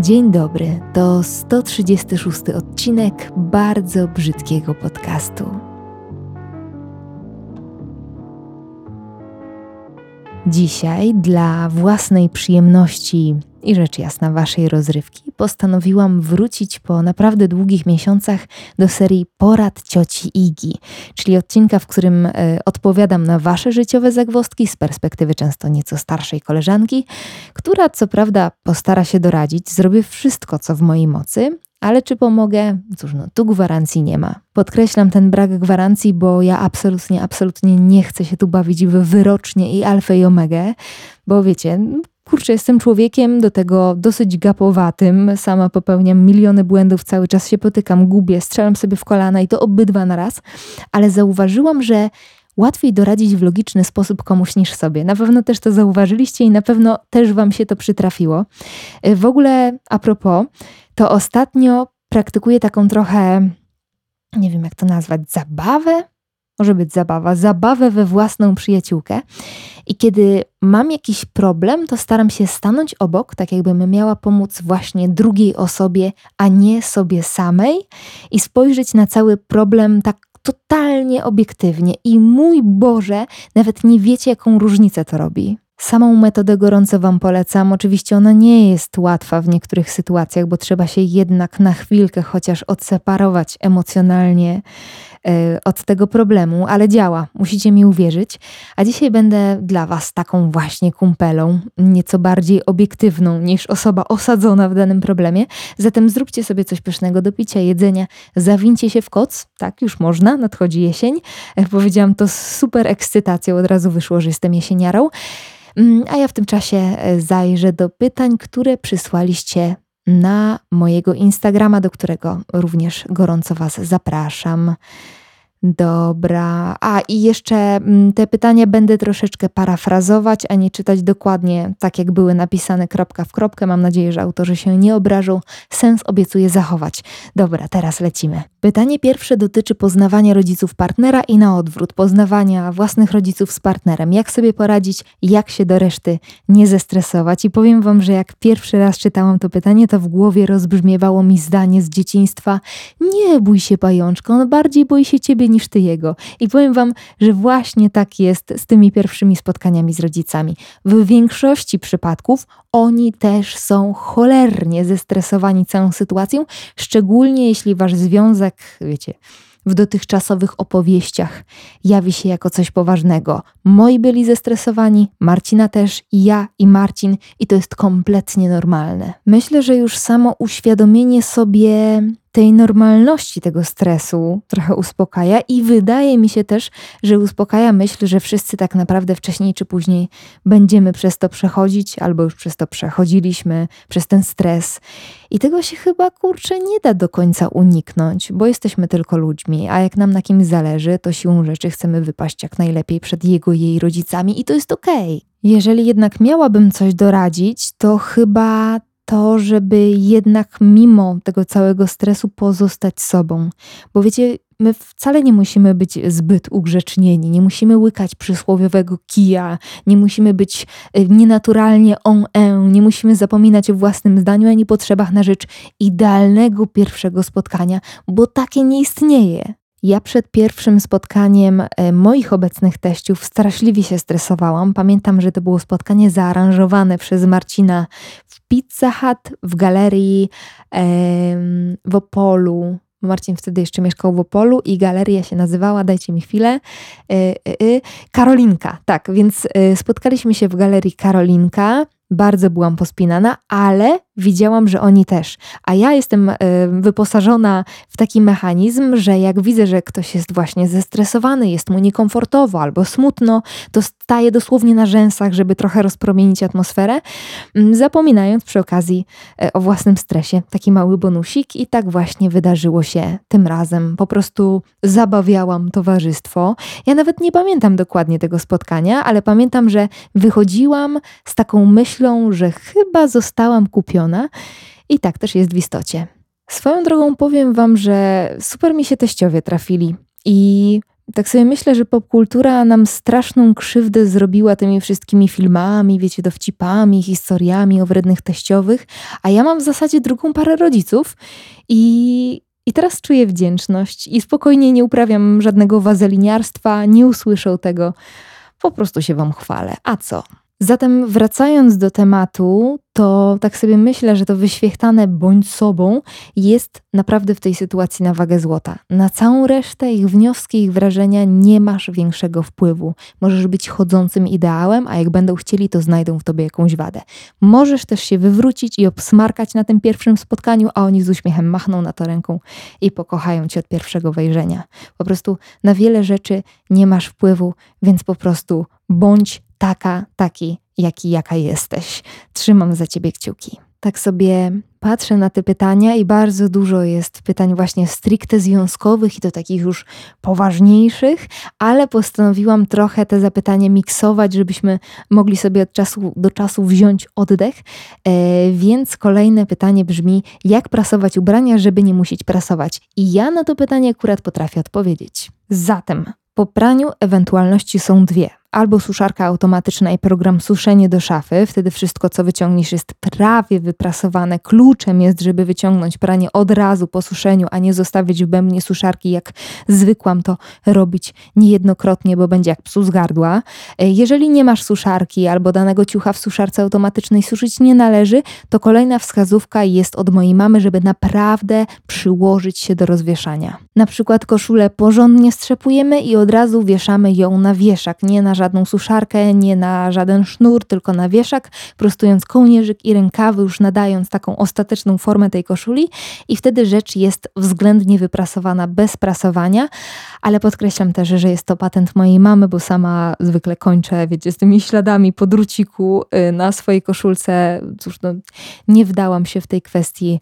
Dzień dobry, to 136 odcinek bardzo brzydkiego podcastu. Dzisiaj dla własnej przyjemności i rzecz jasna waszej rozrywki postanowiłam wrócić po naprawdę długich miesiącach do serii Porad cioci Igi, czyli odcinka, w którym y, odpowiadam na wasze życiowe zagwozdki z perspektywy często nieco starszej koleżanki, która co prawda postara się doradzić, zrobię wszystko co w mojej mocy, ale czy pomogę? Cóż, no tu gwarancji nie ma. Podkreślam ten brak gwarancji, bo ja absolutnie, absolutnie nie chcę się tu bawić w wyrocznie i alfę i omegę, bo wiecie, kurczę, jestem człowiekiem do tego dosyć gapowatym, sama popełniam miliony błędów, cały czas się potykam, gubię, strzelam sobie w kolana i to obydwa na raz, ale zauważyłam, że łatwiej doradzić w logiczny sposób komuś niż sobie. Na pewno też to zauważyliście i na pewno też Wam się to przytrafiło. W ogóle a propos, to ostatnio praktykuję taką trochę, nie wiem jak to nazwać, zabawę? Może być zabawa, zabawę we własną przyjaciółkę. I kiedy mam jakiś problem, to staram się stanąć obok, tak jakbym miała pomóc właśnie drugiej osobie, a nie sobie samej, i spojrzeć na cały problem tak totalnie obiektywnie. I mój Boże, nawet nie wiecie, jaką różnicę to robi. Samą metodę gorąco Wam polecam. Oczywiście ona nie jest łatwa w niektórych sytuacjach, bo trzeba się jednak na chwilkę chociaż odseparować emocjonalnie od tego problemu, ale działa, musicie mi uwierzyć. A dzisiaj będę dla Was taką właśnie kumpelą, nieco bardziej obiektywną niż osoba osadzona w danym problemie. Zatem zróbcie sobie coś pysznego do picia, jedzenia, zawincie się w koc, tak już można, nadchodzi jesień. E, powiedziałam to z super ekscytacją, od razu wyszło, że jestem jesieniarą. Mm, a ja w tym czasie e, zajrzę do pytań, które przysłaliście na mojego Instagrama, do którego również gorąco Was zapraszam. Dobra. A i jeszcze mm, te pytania będę troszeczkę parafrazować, a nie czytać dokładnie tak, jak były napisane kropka w kropkę. Mam nadzieję, że autorzy się nie obrażą. Sens obiecuję zachować. Dobra, teraz lecimy. Pytanie pierwsze dotyczy poznawania rodziców partnera i na odwrót, poznawania własnych rodziców z partnerem. Jak sobie poradzić, jak się do reszty nie zestresować. I powiem Wam, że jak pierwszy raz czytałam to pytanie, to w głowie rozbrzmiewało mi zdanie z dzieciństwa: Nie bój się, pajączko, on bardziej boi się ciebie niż ty jego. I powiem Wam, że właśnie tak jest z tymi pierwszymi spotkaniami z rodzicami. W większości przypadków oni też są cholernie zestresowani całą sytuacją, szczególnie jeśli Wasz związek, wiecie, w dotychczasowych opowieściach jawi się jako coś poważnego. Moi byli zestresowani, Marcina też, i ja, i Marcin, i to jest kompletnie normalne. Myślę, że już samo uświadomienie sobie tej normalności tego stresu trochę uspokaja i wydaje mi się też, że uspokaja myśl, że wszyscy tak naprawdę wcześniej czy później będziemy przez to przechodzić, albo już przez to przechodziliśmy, przez ten stres. I tego się chyba kurczę nie da do końca uniknąć, bo jesteśmy tylko ludźmi, a jak nam na kimś zależy, to siłą rzeczy chcemy wypaść jak najlepiej przed jego jej rodzicami i to jest okej. Okay. Jeżeli jednak miałabym coś doradzić, to chyba to, żeby jednak mimo tego całego stresu pozostać sobą. Bo wiecie, my wcale nie musimy być zbyt ugrzecznieni, nie musimy łykać przysłowiowego kija, nie musimy być y, nienaturalnie on en, nie musimy zapominać o własnym zdaniu ani potrzebach na rzecz idealnego pierwszego spotkania, bo takie nie istnieje. Ja przed pierwszym spotkaniem e, moich obecnych teściów straszliwie się stresowałam. Pamiętam, że to było spotkanie zaaranżowane przez Marcina w Pizza Hut w galerii w Opolu. Marcin wtedy jeszcze mieszkał w Opolu i galeria się nazywała, dajcie mi chwilę, e, e, Karolinka. Tak, więc spotkaliśmy się w galerii Karolinka. Bardzo byłam pospinana, ale widziałam, że oni też. A ja jestem e, wyposażona w taki mechanizm, że jak widzę, że ktoś jest właśnie zestresowany, jest mu niekomfortowo albo smutno, to staję dosłownie na rzęsach, żeby trochę rozpromienić atmosferę, mm, zapominając przy okazji e, o własnym stresie. Taki mały bonusik i tak właśnie wydarzyło się tym razem. Po prostu zabawiałam towarzystwo. Ja nawet nie pamiętam dokładnie tego spotkania, ale pamiętam, że wychodziłam z taką myślą, że chyba zostałam kupiona i tak też jest w istocie. Swoją drogą powiem Wam, że super mi się teściowie trafili i tak sobie myślę, że popkultura nam straszną krzywdę zrobiła tymi wszystkimi filmami, wiecie, dowcipami, historiami o wrednych teściowych, a ja mam w zasadzie drugą parę rodziców i, i teraz czuję wdzięczność i spokojnie nie uprawiam żadnego wazeliniarstwa, nie usłyszą tego. Po prostu się wam chwalę. A co? Zatem wracając do tematu, to tak sobie myślę, że to wyświechtane bądź sobą jest naprawdę w tej sytuacji na wagę złota. Na całą resztę ich wnioski, ich wrażenia nie masz większego wpływu. Możesz być chodzącym ideałem, a jak będą chcieli, to znajdą w tobie jakąś wadę. Możesz też się wywrócić i obsmarkać na tym pierwszym spotkaniu, a oni z uśmiechem machną na to ręką i pokochają cię od pierwszego wejrzenia. Po prostu na wiele rzeczy nie masz wpływu, więc po prostu bądź taka, taki, jaki, jaka jesteś. Trzymam za ciebie kciuki. Tak sobie patrzę na te pytania i bardzo dużo jest pytań właśnie stricte związkowych i to takich już poważniejszych, ale postanowiłam trochę te zapytania miksować, żebyśmy mogli sobie od czasu do czasu wziąć oddech. E, więc kolejne pytanie brzmi: jak prasować ubrania, żeby nie musieć prasować? I ja na to pytanie akurat potrafię odpowiedzieć. Zatem po praniu ewentualności są dwie albo suszarka automatyczna i program suszenie do szafy. Wtedy wszystko, co wyciągniesz, jest prawie wyprasowane. Kluczem jest, żeby wyciągnąć pranie od razu po suszeniu, a nie zostawić w bębnie suszarki, jak zwykłam to robić niejednokrotnie, bo będzie jak psu z gardła. Jeżeli nie masz suszarki albo danego ciucha w suszarce automatycznej suszyć nie należy, to kolejna wskazówka jest od mojej mamy, żeby naprawdę przyłożyć się do rozwieszania. Na przykład koszulę porządnie strzepujemy i od razu wieszamy ją na wieszak, nie na żadną suszarkę, nie na żaden sznur, tylko na wieszak, prostując kołnierzyk i rękawy, już nadając taką ostateczną formę tej koszuli i wtedy rzecz jest względnie wyprasowana bez prasowania, ale podkreślam też, że jest to patent mojej mamy, bo sama zwykle kończę, wiecie, z tymi śladami po druciku y, na swojej koszulce. Cóż, no, nie wdałam się w tej kwestii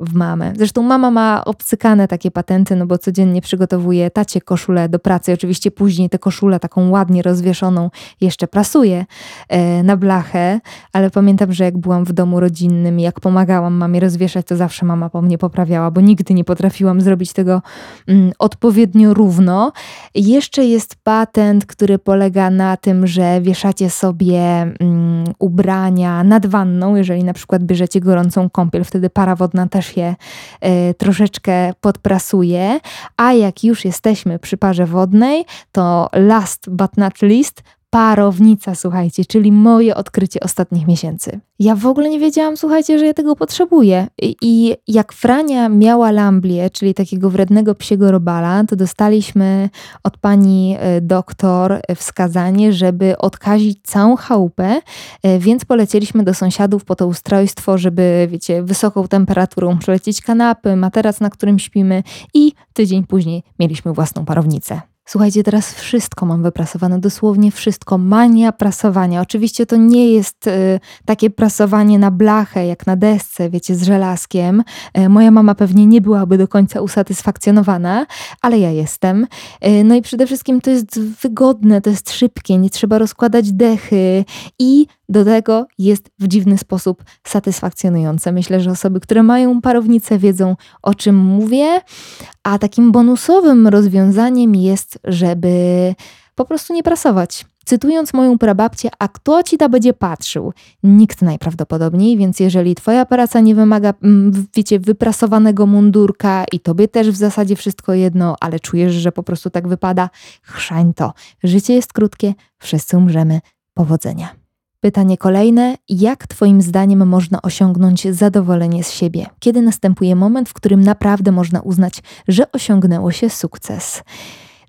w mamę. Zresztą mama ma obcykane takie patenty, no bo codziennie przygotowuje tacie koszulę do pracy. Oczywiście później tę koszulę taką ładnie rozwieszoną jeszcze prasuje e, na blachę, ale pamiętam, że jak byłam w domu rodzinnym, jak pomagałam mamie rozwieszać, to zawsze mama po mnie poprawiała, bo nigdy nie potrafiłam zrobić tego mm, odpowiednio równo. Jeszcze jest patent, który polega na tym, że wieszacie sobie mm, ubrania nad wanną, jeżeli na przykład bierzecie gorącą kąpiel, wtedy para wodna też je y, troszeczkę podprasuje, a jak już jesteśmy przy parze wodnej, to last but not least parownica, słuchajcie, czyli moje odkrycie ostatnich miesięcy. Ja w ogóle nie wiedziałam, słuchajcie, że ja tego potrzebuję. I jak Frania miała lamblię, czyli takiego wrednego psiego robala, to dostaliśmy od pani e, doktor wskazanie, żeby odkazić całą chałupę, e, więc polecieliśmy do sąsiadów po to ustrojstwo, żeby, wiecie, wysoką temperaturą przelecieć kanapy, materac, na którym śpimy i tydzień później mieliśmy własną parownicę. Słuchajcie, teraz wszystko mam wyprasowane, dosłownie wszystko. Mania prasowania. Oczywiście to nie jest y, takie prasowanie na blachę, jak na desce, wiecie, z żelazkiem. Y, moja mama pewnie nie byłaby do końca usatysfakcjonowana, ale ja jestem. Y, no i przede wszystkim to jest wygodne, to jest szybkie, nie trzeba rozkładać dechy i do tego jest w dziwny sposób satysfakcjonujące. Myślę, że osoby, które mają parownicę, wiedzą o czym mówię, a takim bonusowym rozwiązaniem jest, żeby po prostu nie prasować. Cytując moją prababcię, a kto ci ta będzie patrzył? Nikt najprawdopodobniej, więc jeżeli twoja praca nie wymaga, mm, wiecie, wyprasowanego mundurka i tobie też w zasadzie wszystko jedno, ale czujesz, że po prostu tak wypada, chrzań to. Życie jest krótkie, wszyscy umrzemy. Powodzenia. Pytanie kolejne: jak Twoim zdaniem można osiągnąć zadowolenie z siebie? Kiedy następuje moment, w którym naprawdę można uznać, że osiągnęło się sukces?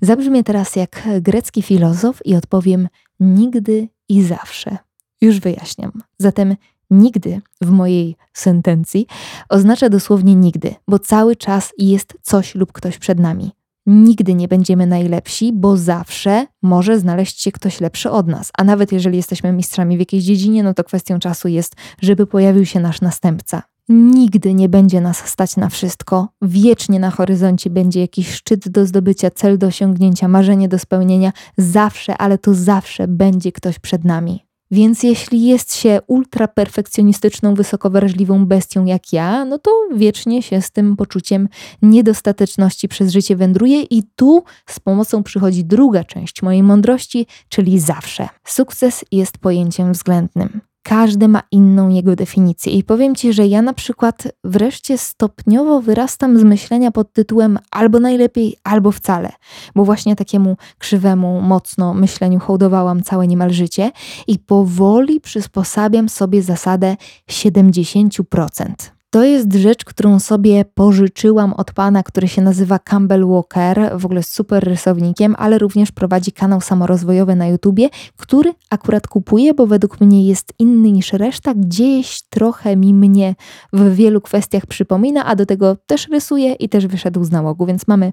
Zabrzmię teraz jak grecki filozof i odpowiem: nigdy i zawsze. Już wyjaśniam. Zatem nigdy w mojej sentencji oznacza dosłownie nigdy, bo cały czas jest coś lub ktoś przed nami. Nigdy nie będziemy najlepsi, bo zawsze może znaleźć się ktoś lepszy od nas. A nawet jeżeli jesteśmy mistrzami w jakiejś dziedzinie, no to kwestią czasu jest, żeby pojawił się nasz następca. Nigdy nie będzie nas stać na wszystko. Wiecznie na horyzoncie będzie jakiś szczyt do zdobycia, cel do osiągnięcia, marzenie do spełnienia. Zawsze, ale to zawsze będzie ktoś przed nami. Więc jeśli jest się ultra perfekcjonistyczną, wysoko wrażliwą bestią jak ja, no to wiecznie się z tym poczuciem niedostateczności przez życie wędruje i tu z pomocą przychodzi druga część mojej mądrości, czyli zawsze. Sukces jest pojęciem względnym. Każdy ma inną jego definicję. I powiem Ci, że ja na przykład wreszcie stopniowo wyrastam z myślenia pod tytułem albo najlepiej, albo wcale, bo właśnie takiemu krzywemu, mocno myśleniu hołdowałam całe niemal życie i powoli przysposabiam sobie zasadę 70%. To jest rzecz, którą sobie pożyczyłam od pana, który się nazywa Campbell Walker, w ogóle super rysownikiem, ale również prowadzi kanał samorozwojowy na YouTubie, który akurat kupuję, bo według mnie jest inny niż reszta, gdzieś trochę mi mnie w wielu kwestiach przypomina, a do tego też rysuje i też wyszedł z nałogu, więc mamy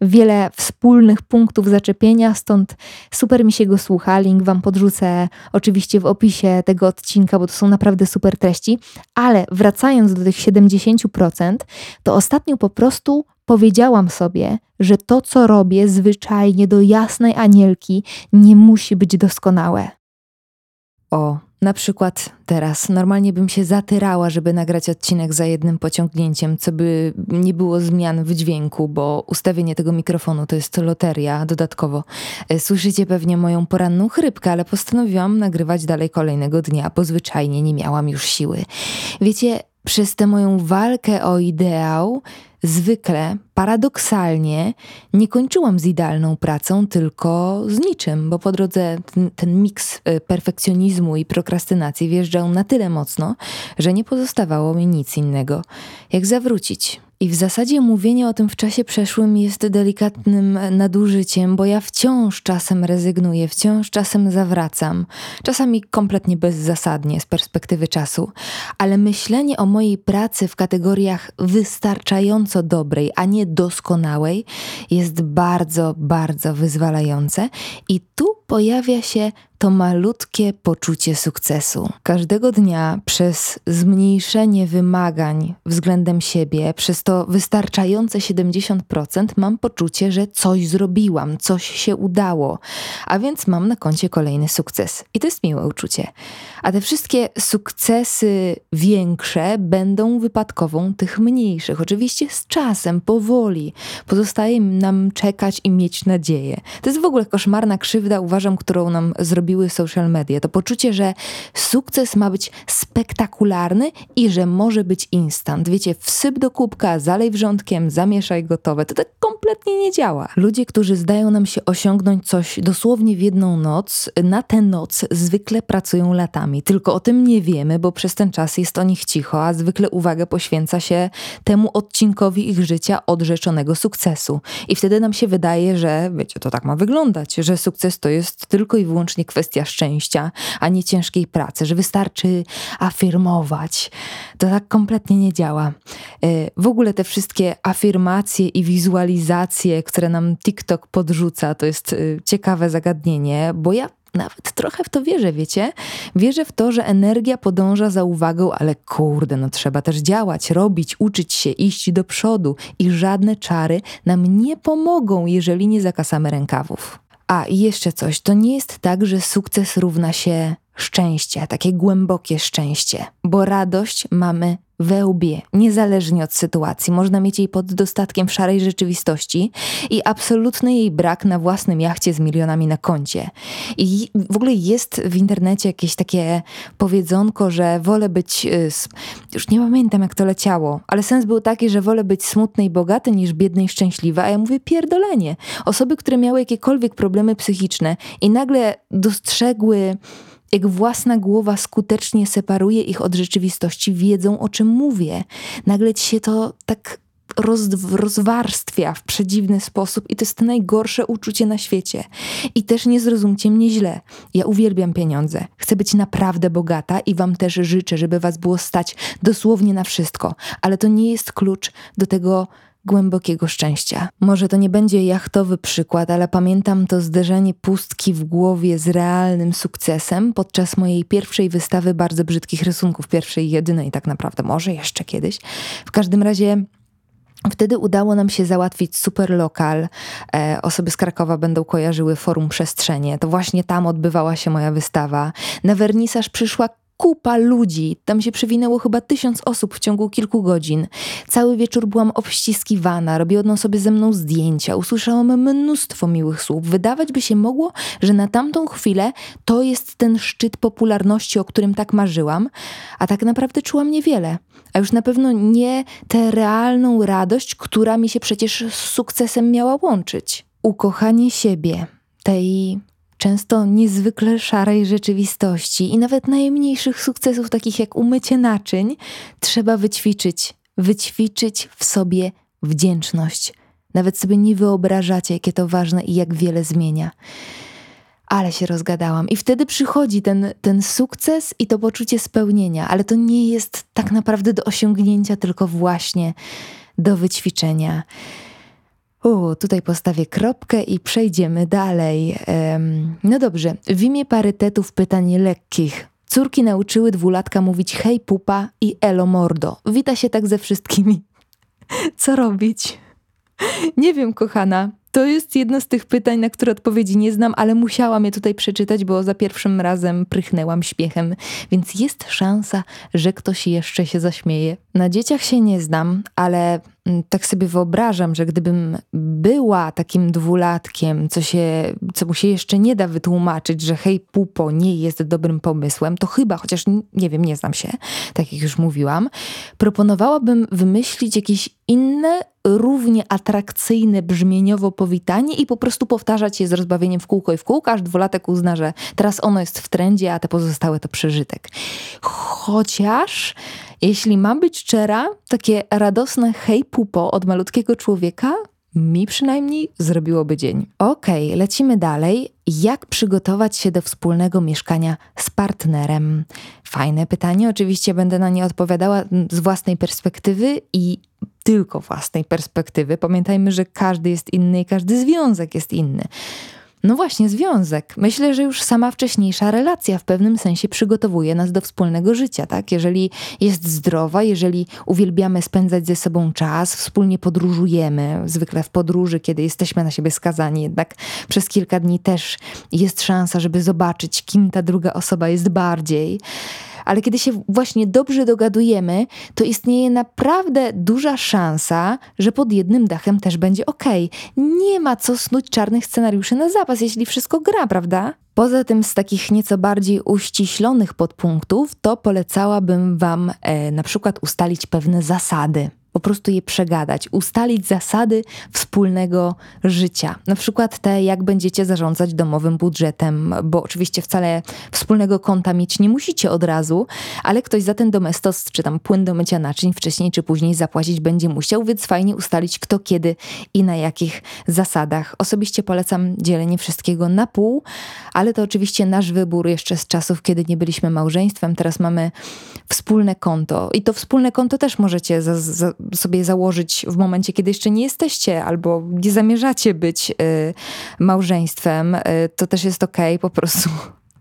wiele wspólnych punktów zaczepienia, stąd super mi się go słucha. Link wam podrzucę oczywiście w opisie tego odcinka, bo to są naprawdę super treści, ale wracając do tych tych 70%, to ostatnio po prostu powiedziałam sobie, że to, co robię zwyczajnie do jasnej anielki, nie musi być doskonałe. O, na przykład teraz normalnie bym się zatyrała, żeby nagrać odcinek za jednym pociągnięciem, co by nie było zmian w dźwięku, bo ustawienie tego mikrofonu to jest loteria dodatkowo. E, słyszycie pewnie moją poranną chrypkę, ale postanowiłam nagrywać dalej kolejnego dnia, bo zwyczajnie nie miałam już siły. Wiecie, przez tę moją walkę o ideał, zwykle, paradoksalnie, nie kończyłam z idealną pracą, tylko z niczym, bo po drodze ten, ten miks e, perfekcjonizmu i prokrastynacji wjeżdżał na tyle mocno, że nie pozostawało mi nic innego, jak zawrócić. I w zasadzie mówienie o tym w czasie przeszłym jest delikatnym nadużyciem, bo ja wciąż czasem rezygnuję, wciąż czasem zawracam, czasami kompletnie bezzasadnie z perspektywy czasu, ale myślenie o mojej pracy w kategoriach wystarczająco dobrej, a nie doskonałej jest bardzo, bardzo wyzwalające. I tu pojawia się to malutkie poczucie sukcesu. Każdego dnia przez zmniejszenie wymagań względem siebie, przez to wystarczające 70%, mam poczucie, że coś zrobiłam, coś się udało, a więc mam na koncie kolejny sukces. I to jest miłe uczucie. A te wszystkie sukcesy większe będą wypadkową tych mniejszych. Oczywiście z czasem, powoli. Pozostaje nam czekać i mieć nadzieję. To jest w ogóle koszmarna krzywda, uważam, którą nam zrobiło zrobiły social media. To poczucie, że sukces ma być spektakularny i że może być instant. Wiecie, wsyp do kubka, zalej wrzątkiem, zamieszaj gotowe. To tak kompletnie nie działa. Ludzie, którzy zdają nam się osiągnąć coś dosłownie w jedną noc, na tę noc zwykle pracują latami. Tylko o tym nie wiemy, bo przez ten czas jest o nich cicho, a zwykle uwagę poświęca się temu odcinkowi ich życia odrzeczonego sukcesu. I wtedy nam się wydaje, że wiecie, to tak ma wyglądać, że sukces to jest tylko i wyłącznie kwestia szczęścia, a nie ciężkiej pracy, że wystarczy afirmować. To tak kompletnie nie działa. E, w ogóle te wszystkie afirmacje i wizualizacje, które nam TikTok podrzuca, to jest e, ciekawe zagadnienie, bo ja nawet trochę w to wierzę, wiecie? Wierzę w to, że energia podąża za uwagą, ale kurde, no trzeba też działać, robić, uczyć się, iść do przodu i żadne czary nam nie pomogą, jeżeli nie zakasamy rękawów. A jeszcze coś, to nie jest tak, że sukces równa się szczęście, takie głębokie szczęście, bo radość mamy we łbie, niezależnie od sytuacji. Można mieć jej pod dostatkiem w szarej rzeczywistości i absolutny jej brak na własnym jachcie z milionami na koncie. I w ogóle jest w internecie jakieś takie powiedzonko, że wolę być, y, już nie pamiętam jak to leciało, ale sens był taki, że wolę być smutny i bogaty niż biedny i szczęśliwy, a ja mówię pierdolenie. Osoby, które miały jakiekolwiek problemy psychiczne i nagle dostrzegły jak własna głowa skutecznie separuje ich od rzeczywistości, wiedzą o czym mówię. Nagle ci się to tak roz, rozwarstwia w przedziwny sposób i to jest najgorsze uczucie na świecie. I też nie zrozumcie mnie źle. Ja uwielbiam pieniądze. Chcę być naprawdę bogata i wam też życzę, żeby was było stać dosłownie na wszystko. Ale to nie jest klucz do tego głębokiego szczęścia. Może to nie będzie jachtowy przykład, ale pamiętam to zderzenie pustki w głowie z realnym sukcesem podczas mojej pierwszej wystawy bardzo brzydkich rysunków, pierwszej i jedynej tak naprawdę, może jeszcze kiedyś. W każdym razie Wtedy udało nam się załatwić super lokal. E, osoby z Krakowa będą kojarzyły Forum Przestrzenie. To właśnie tam odbywała się moja wystawa. Na wernisaż przyszła kupa ludzi. Tam się przewinęło chyba tysiąc osób w ciągu kilku godzin. Cały wieczór byłam obściskiwana, robione sobie ze mną zdjęcia, usłyszałam mnóstwo miłych słów. Wydawać by się mogło, że na tamtą chwilę to jest ten szczyt popularności, o którym tak marzyłam, a tak naprawdę czułam niewiele. A już na pewno nie tę realną radość, która mi się przecież z sukcesem miała łączyć. Ukochanie siebie, tej często niezwykle szarej rzeczywistości i nawet najmniejszych sukcesów, takich jak umycie naczyń, trzeba wyćwiczyć. Wyćwiczyć w sobie wdzięczność. Nawet sobie nie wyobrażacie, jakie to ważne i jak wiele zmienia. Ale się rozgadałam. I wtedy przychodzi ten, ten sukces i to poczucie spełnienia, ale to nie jest tak naprawdę do osiągnięcia, tylko właśnie do wyćwiczenia. U, tutaj postawię kropkę i przejdziemy dalej. Um, no dobrze, w imię parytetów pytań lekkich. Córki nauczyły dwulatka mówić hej pupa i elo mordo. Wita się tak ze wszystkimi. Co robić? Nie wiem, kochana. To jest jedno z tych pytań, na które odpowiedzi nie znam, ale musiałam je tutaj przeczytać, bo za pierwszym razem prychnęłam śmiechem, więc jest szansa, że ktoś jeszcze się zaśmieje. Na dzieciach się nie znam, ale mm, tak sobie wyobrażam, że gdybym była takim dwulatkiem, co, się, co mu się jeszcze nie da wytłumaczyć, że hej pupo nie jest dobrym pomysłem, to chyba, chociaż nie wiem, nie znam się, tak jak już mówiłam, proponowałabym wymyślić jakieś inne, równie atrakcyjne brzmieniowo powitanie i po prostu powtarzać je z rozbawieniem w kółko i w kółko, aż dwulatek uzna, że teraz ono jest w trendzie, a te pozostałe to przeżytek. Chociaż, jeśli mam być szczera, takie radosne hej pupo od malutkiego człowieka mi przynajmniej zrobiłoby dzień. Okej, okay, lecimy dalej. Jak przygotować się do wspólnego mieszkania z partnerem? Fajne pytanie, oczywiście będę na nie odpowiadała z własnej perspektywy i tylko własnej perspektywy. Pamiętajmy, że każdy jest inny i każdy związek jest inny. No właśnie, związek. Myślę, że już sama wcześniejsza relacja w pewnym sensie przygotowuje nas do wspólnego życia, tak? Jeżeli jest zdrowa, jeżeli uwielbiamy spędzać ze sobą czas, wspólnie podróżujemy, zwykle w podróży, kiedy jesteśmy na siebie skazani, jednak przez kilka dni też jest szansa, żeby zobaczyć, kim ta druga osoba jest bardziej ale kiedy się właśnie dobrze dogadujemy, to istnieje naprawdę duża szansa, że pod jednym dachem też będzie ok. Nie ma co snuć czarnych scenariuszy na zapas, jeśli wszystko gra, prawda? Poza tym z takich nieco bardziej uściślonych podpunktów, to polecałabym Wam e, na przykład ustalić pewne zasady po prostu je przegadać, ustalić zasady wspólnego życia. Na przykład te, jak będziecie zarządzać domowym budżetem, bo oczywiście wcale wspólnego konta mieć nie musicie od razu, ale ktoś za ten domestos czy tam płyn do mycia naczyń wcześniej czy później zapłacić będzie musiał, więc fajnie ustalić kto kiedy i na jakich zasadach. Osobiście polecam dzielenie wszystkiego na pół, ale to oczywiście nasz wybór jeszcze z czasów, kiedy nie byliśmy małżeństwem. Teraz mamy wspólne konto i to wspólne konto też możecie za, za, sobie założyć w momencie, kiedy jeszcze nie jesteście albo nie zamierzacie być y, małżeństwem, y, to też jest okej, okay, po prostu.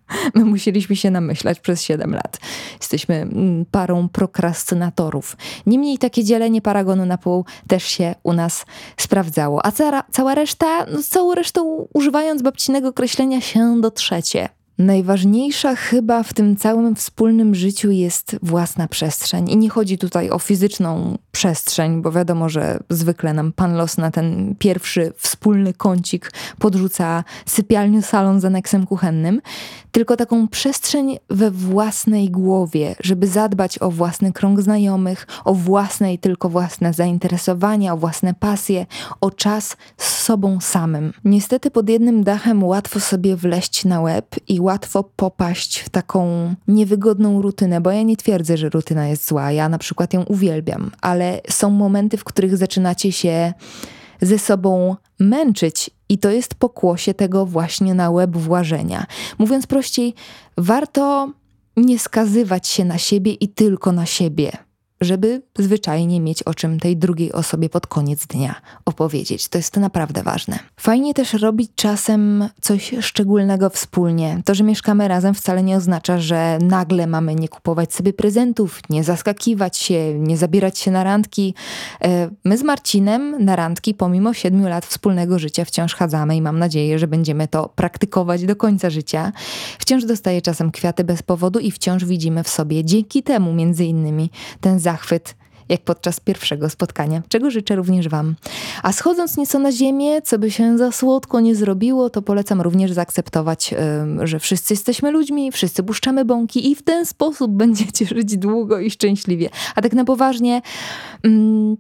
My musieliśmy się namyślać przez 7 lat. Jesteśmy mm, parą prokrastynatorów. Niemniej takie dzielenie paragonu na pół też się u nas sprawdzało. A cała, cała reszta, no, całą resztą używając babcinego określenia się do trzecie. Najważniejsza chyba w tym całym wspólnym życiu jest własna przestrzeń. I nie chodzi tutaj o fizyczną przestrzeń, bo wiadomo, że zwykle nam pan los na ten pierwszy wspólny kącik podrzuca sypialnię, salon z aneksem kuchennym, tylko taką przestrzeń we własnej głowie, żeby zadbać o własny krąg znajomych, o własne i tylko własne zainteresowania, o własne pasje, o czas z sobą samym. Niestety pod jednym dachem łatwo sobie wleść na łeb i łatwo popaść w taką niewygodną rutynę, bo ja nie twierdzę, że rutyna jest zła, ja na przykład ją uwielbiam, ale są momenty, w których zaczynacie się ze sobą męczyć i to jest pokłosie tego właśnie na łeb włażenia. Mówiąc prościej, warto nie skazywać się na siebie i tylko na siebie. Żeby zwyczajnie mieć o czym tej drugiej osobie pod koniec dnia opowiedzieć. To jest naprawdę ważne. Fajnie też robić czasem coś szczególnego wspólnie. To, że mieszkamy razem wcale nie oznacza, że nagle mamy nie kupować sobie prezentów, nie zaskakiwać się, nie zabierać się na randki. E, my z Marcinem na randki pomimo siedmiu lat wspólnego życia wciąż chadzamy i mam nadzieję, że będziemy to praktykować do końca życia. Wciąż dostaję czasem kwiaty bez powodu i wciąż widzimy w sobie dzięki temu między innymi ten zachwyt jak podczas pierwszego spotkania, czego życzę również Wam. A schodząc nieco na ziemię, co by się za słodko nie zrobiło, to polecam również zaakceptować, że wszyscy jesteśmy ludźmi, wszyscy puszczamy bąki i w ten sposób będziecie żyć długo i szczęśliwie. A tak na poważnie,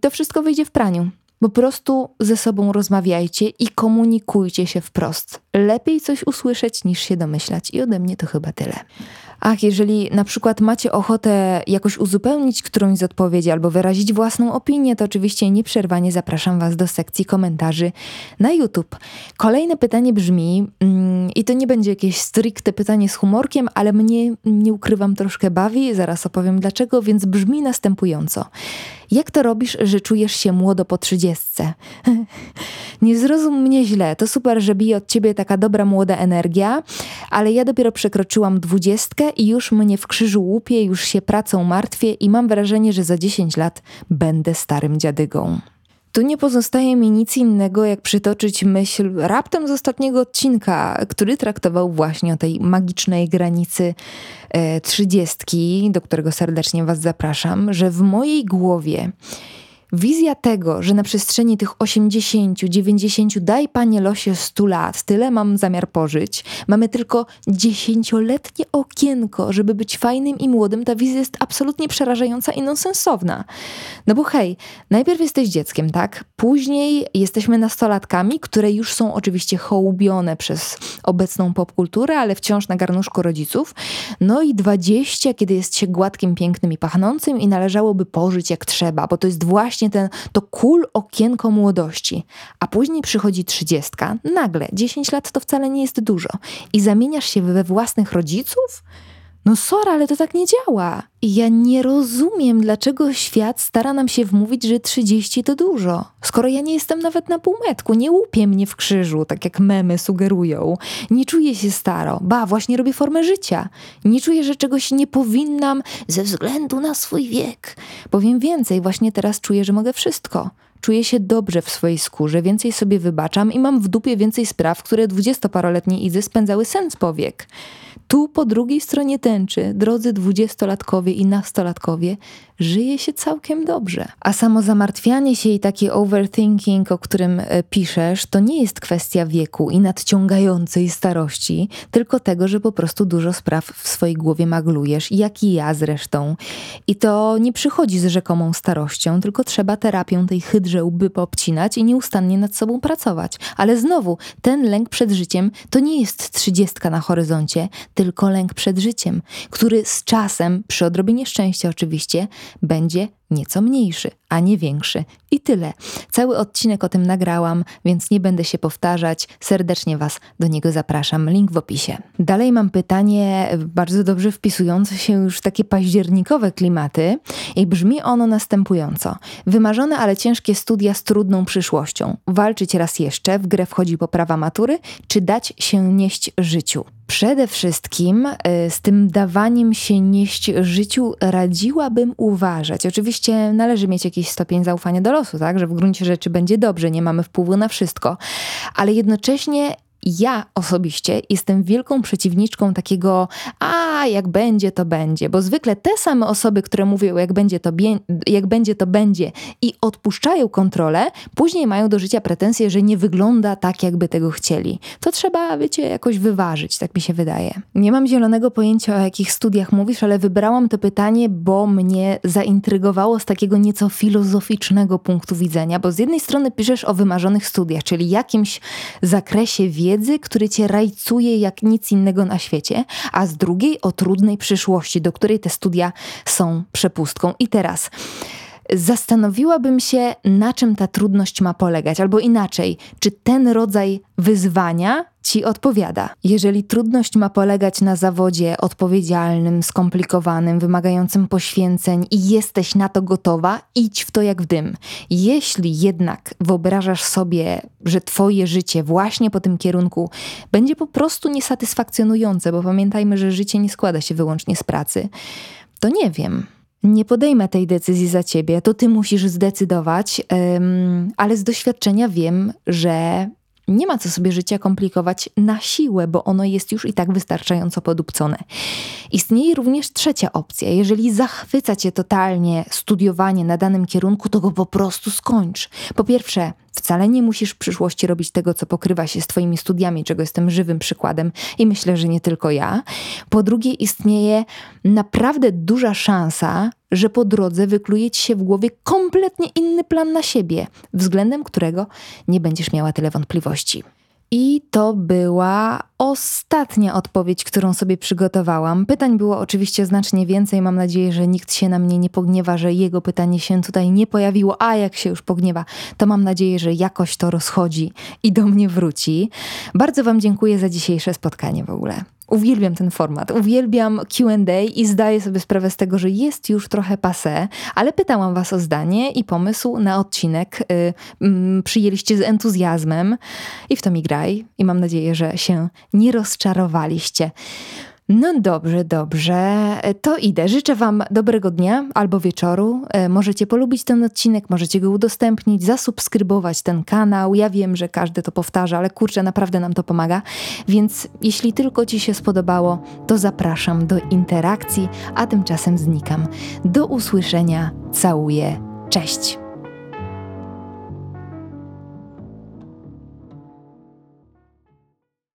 to wszystko wyjdzie w praniu. Po prostu ze sobą rozmawiajcie i komunikujcie się wprost. Lepiej coś usłyszeć niż się domyślać. I ode mnie to chyba tyle. Ach, jeżeli na przykład macie ochotę jakoś uzupełnić którąś z odpowiedzi albo wyrazić własną opinię, to oczywiście nieprzerwanie zapraszam Was do sekcji komentarzy na YouTube. Kolejne pytanie brzmi, mm, i to nie będzie jakieś stricte pytanie z humorkiem, ale mnie, nie ukrywam, troszkę bawi, zaraz opowiem dlaczego, więc brzmi następująco. Jak to robisz, że czujesz się młodo po trzydziestce? Nie zrozum mnie źle, to super, że bije od ciebie taka dobra młoda energia, ale ja dopiero przekroczyłam dwudziestkę i już mnie w krzyżu łupie, już się pracą martwię i mam wrażenie, że za dziesięć lat będę starym dziadygą. Tu nie pozostaje mi nic innego, jak przytoczyć myśl raptem z ostatniego odcinka, który traktował właśnie o tej magicznej granicy e, trzydziestki, do którego serdecznie Was zapraszam, że w mojej głowie Wizja tego, że na przestrzeni tych 80, 90, daj panie losie 100 lat, tyle mam zamiar pożyć, mamy tylko dziesięcioletnie okienko, żeby być fajnym i młodym, ta wizja jest absolutnie przerażająca i nonsensowna. No bo hej, najpierw jesteś dzieckiem, tak? Później jesteśmy nastolatkami, które już są oczywiście hołubione przez obecną popkulturę, ale wciąż na garnuszku rodziców. No i 20, kiedy jest się gładkim, pięknym i pachnącym i należałoby pożyć jak trzeba, bo to jest właśnie właśnie ten, to kul okienko młodości. A później przychodzi trzydziestka, nagle, 10 lat to wcale nie jest dużo. I zamieniasz się we własnych rodziców? No sorry, ale to tak nie działa. I ja nie rozumiem, dlaczego świat stara nam się wmówić, że 30 to dużo. Skoro ja nie jestem nawet na półmetku, nie łupie mnie w krzyżu, tak jak memy sugerują. Nie czuję się staro. Ba, właśnie robię formę życia. Nie czuję, że czegoś nie powinnam ze względu na swój wiek. Powiem więcej, właśnie teraz czuję, że mogę wszystko. Czuję się dobrze w swojej skórze, więcej sobie wybaczam i mam w dupie więcej spraw, które dwudziestoparoletnie Izy spędzały sens powiek. Tu po drugiej stronie tęczy, drodzy dwudziestolatkowie i nastolatkowie, żyje się całkiem dobrze. A samo zamartwianie się i taki overthinking, o którym e, piszesz, to nie jest kwestia wieku i nadciągającej starości, tylko tego, że po prostu dużo spraw w swojej głowie maglujesz, jak i ja zresztą. I to nie przychodzi z rzekomą starością, tylko trzeba terapią tej hydrze łby popcinać i nieustannie nad sobą pracować. Ale znowu, ten lęk przed życiem to nie jest trzydziestka na horyzoncie, tylko lęk przed życiem, który z czasem, przy odrobinie szczęścia oczywiście, będzie nieco mniejszy, a nie większy. I tyle. Cały odcinek o tym nagrałam, więc nie będę się powtarzać. Serdecznie Was do niego zapraszam. Link w opisie. Dalej mam pytanie bardzo dobrze wpisujące się już w takie październikowe klimaty i brzmi ono następująco. Wymarzone, ale ciężkie studia z trudną przyszłością. Walczyć raz jeszcze, w grę wchodzi poprawa matury, czy dać się nieść życiu? Przede wszystkim y, z tym dawaniem się nieść życiu radziłabym uważać. Oczywiście należy mieć jakiś stopień zaufania do losu, tak, że w gruncie rzeczy będzie dobrze, nie mamy wpływu na wszystko, ale jednocześnie ja osobiście jestem wielką przeciwniczką takiego, a jak będzie, to będzie, bo zwykle te same osoby, które mówią, jak będzie to, jak będzie, to będzie i odpuszczają kontrolę, później mają do życia pretensje, że nie wygląda tak, jakby tego chcieli. To trzeba, wiecie, jakoś wyważyć, tak mi się wydaje. Nie mam zielonego pojęcia, o jakich studiach mówisz, ale wybrałam to pytanie, bo mnie zaintrygowało z takiego nieco filozoficznego punktu widzenia, bo z jednej strony piszesz o wymarzonych studiach, czyli jakimś zakresie wiedzy, wiedzy, który cię rajcuje jak nic innego na świecie, a z drugiej o trudnej przyszłości, do której te studia są przepustką. I teraz zastanowiłabym się, na czym ta trudność ma polegać, albo inaczej, czy ten rodzaj wyzwania ci odpowiada. Jeżeli trudność ma polegać na zawodzie odpowiedzialnym, skomplikowanym, wymagającym poświęceń i jesteś na to gotowa, idź w to jak w dym. Jeśli jednak wyobrażasz sobie, że twoje życie właśnie po tym kierunku będzie po prostu niesatysfakcjonujące, bo pamiętajmy, że życie nie składa się wyłącznie z pracy, to nie wiem. Nie podejmę tej decyzji za ciebie, to ty musisz zdecydować, ale z doświadczenia wiem, że nie ma co sobie życia komplikować na siłę, bo ono jest już i tak wystarczająco podupcone. Istnieje również trzecia opcja. Jeżeli zachwyca cię totalnie studiowanie na danym kierunku, to go po prostu skończ. Po pierwsze, Wcale nie musisz w przyszłości robić tego, co pokrywa się z Twoimi studiami, czego jestem żywym przykładem i myślę, że nie tylko ja. Po drugie, istnieje naprawdę duża szansa, że po drodze wykluje ci się w głowie kompletnie inny plan na siebie, względem którego nie będziesz miała tyle wątpliwości. I to była ostatnia odpowiedź, którą sobie przygotowałam. Pytań było oczywiście znacznie więcej. Mam nadzieję, że nikt się na mnie nie pogniewa, że jego pytanie się tutaj nie pojawiło, a jak się już pogniewa, to mam nadzieję, że jakoś to rozchodzi i do mnie wróci. Bardzo Wam dziękuję za dzisiejsze spotkanie w ogóle. Uwielbiam ten format, uwielbiam QA i zdaję sobie sprawę z tego, że jest już trochę pase, ale pytałam Was o zdanie i pomysł na odcinek. Yy, yy, przyjęliście z entuzjazmem i w to mi graj. I mam nadzieję, że się nie rozczarowaliście. No dobrze, dobrze. To idę. Życzę Wam dobrego dnia albo wieczoru. E, możecie polubić ten odcinek, możecie go udostępnić, zasubskrybować ten kanał. Ja wiem, że każdy to powtarza, ale kurczę, naprawdę nam to pomaga. Więc jeśli tylko Ci się spodobało, to zapraszam do interakcji, a tymczasem znikam. Do usłyszenia. Całuję. Cześć.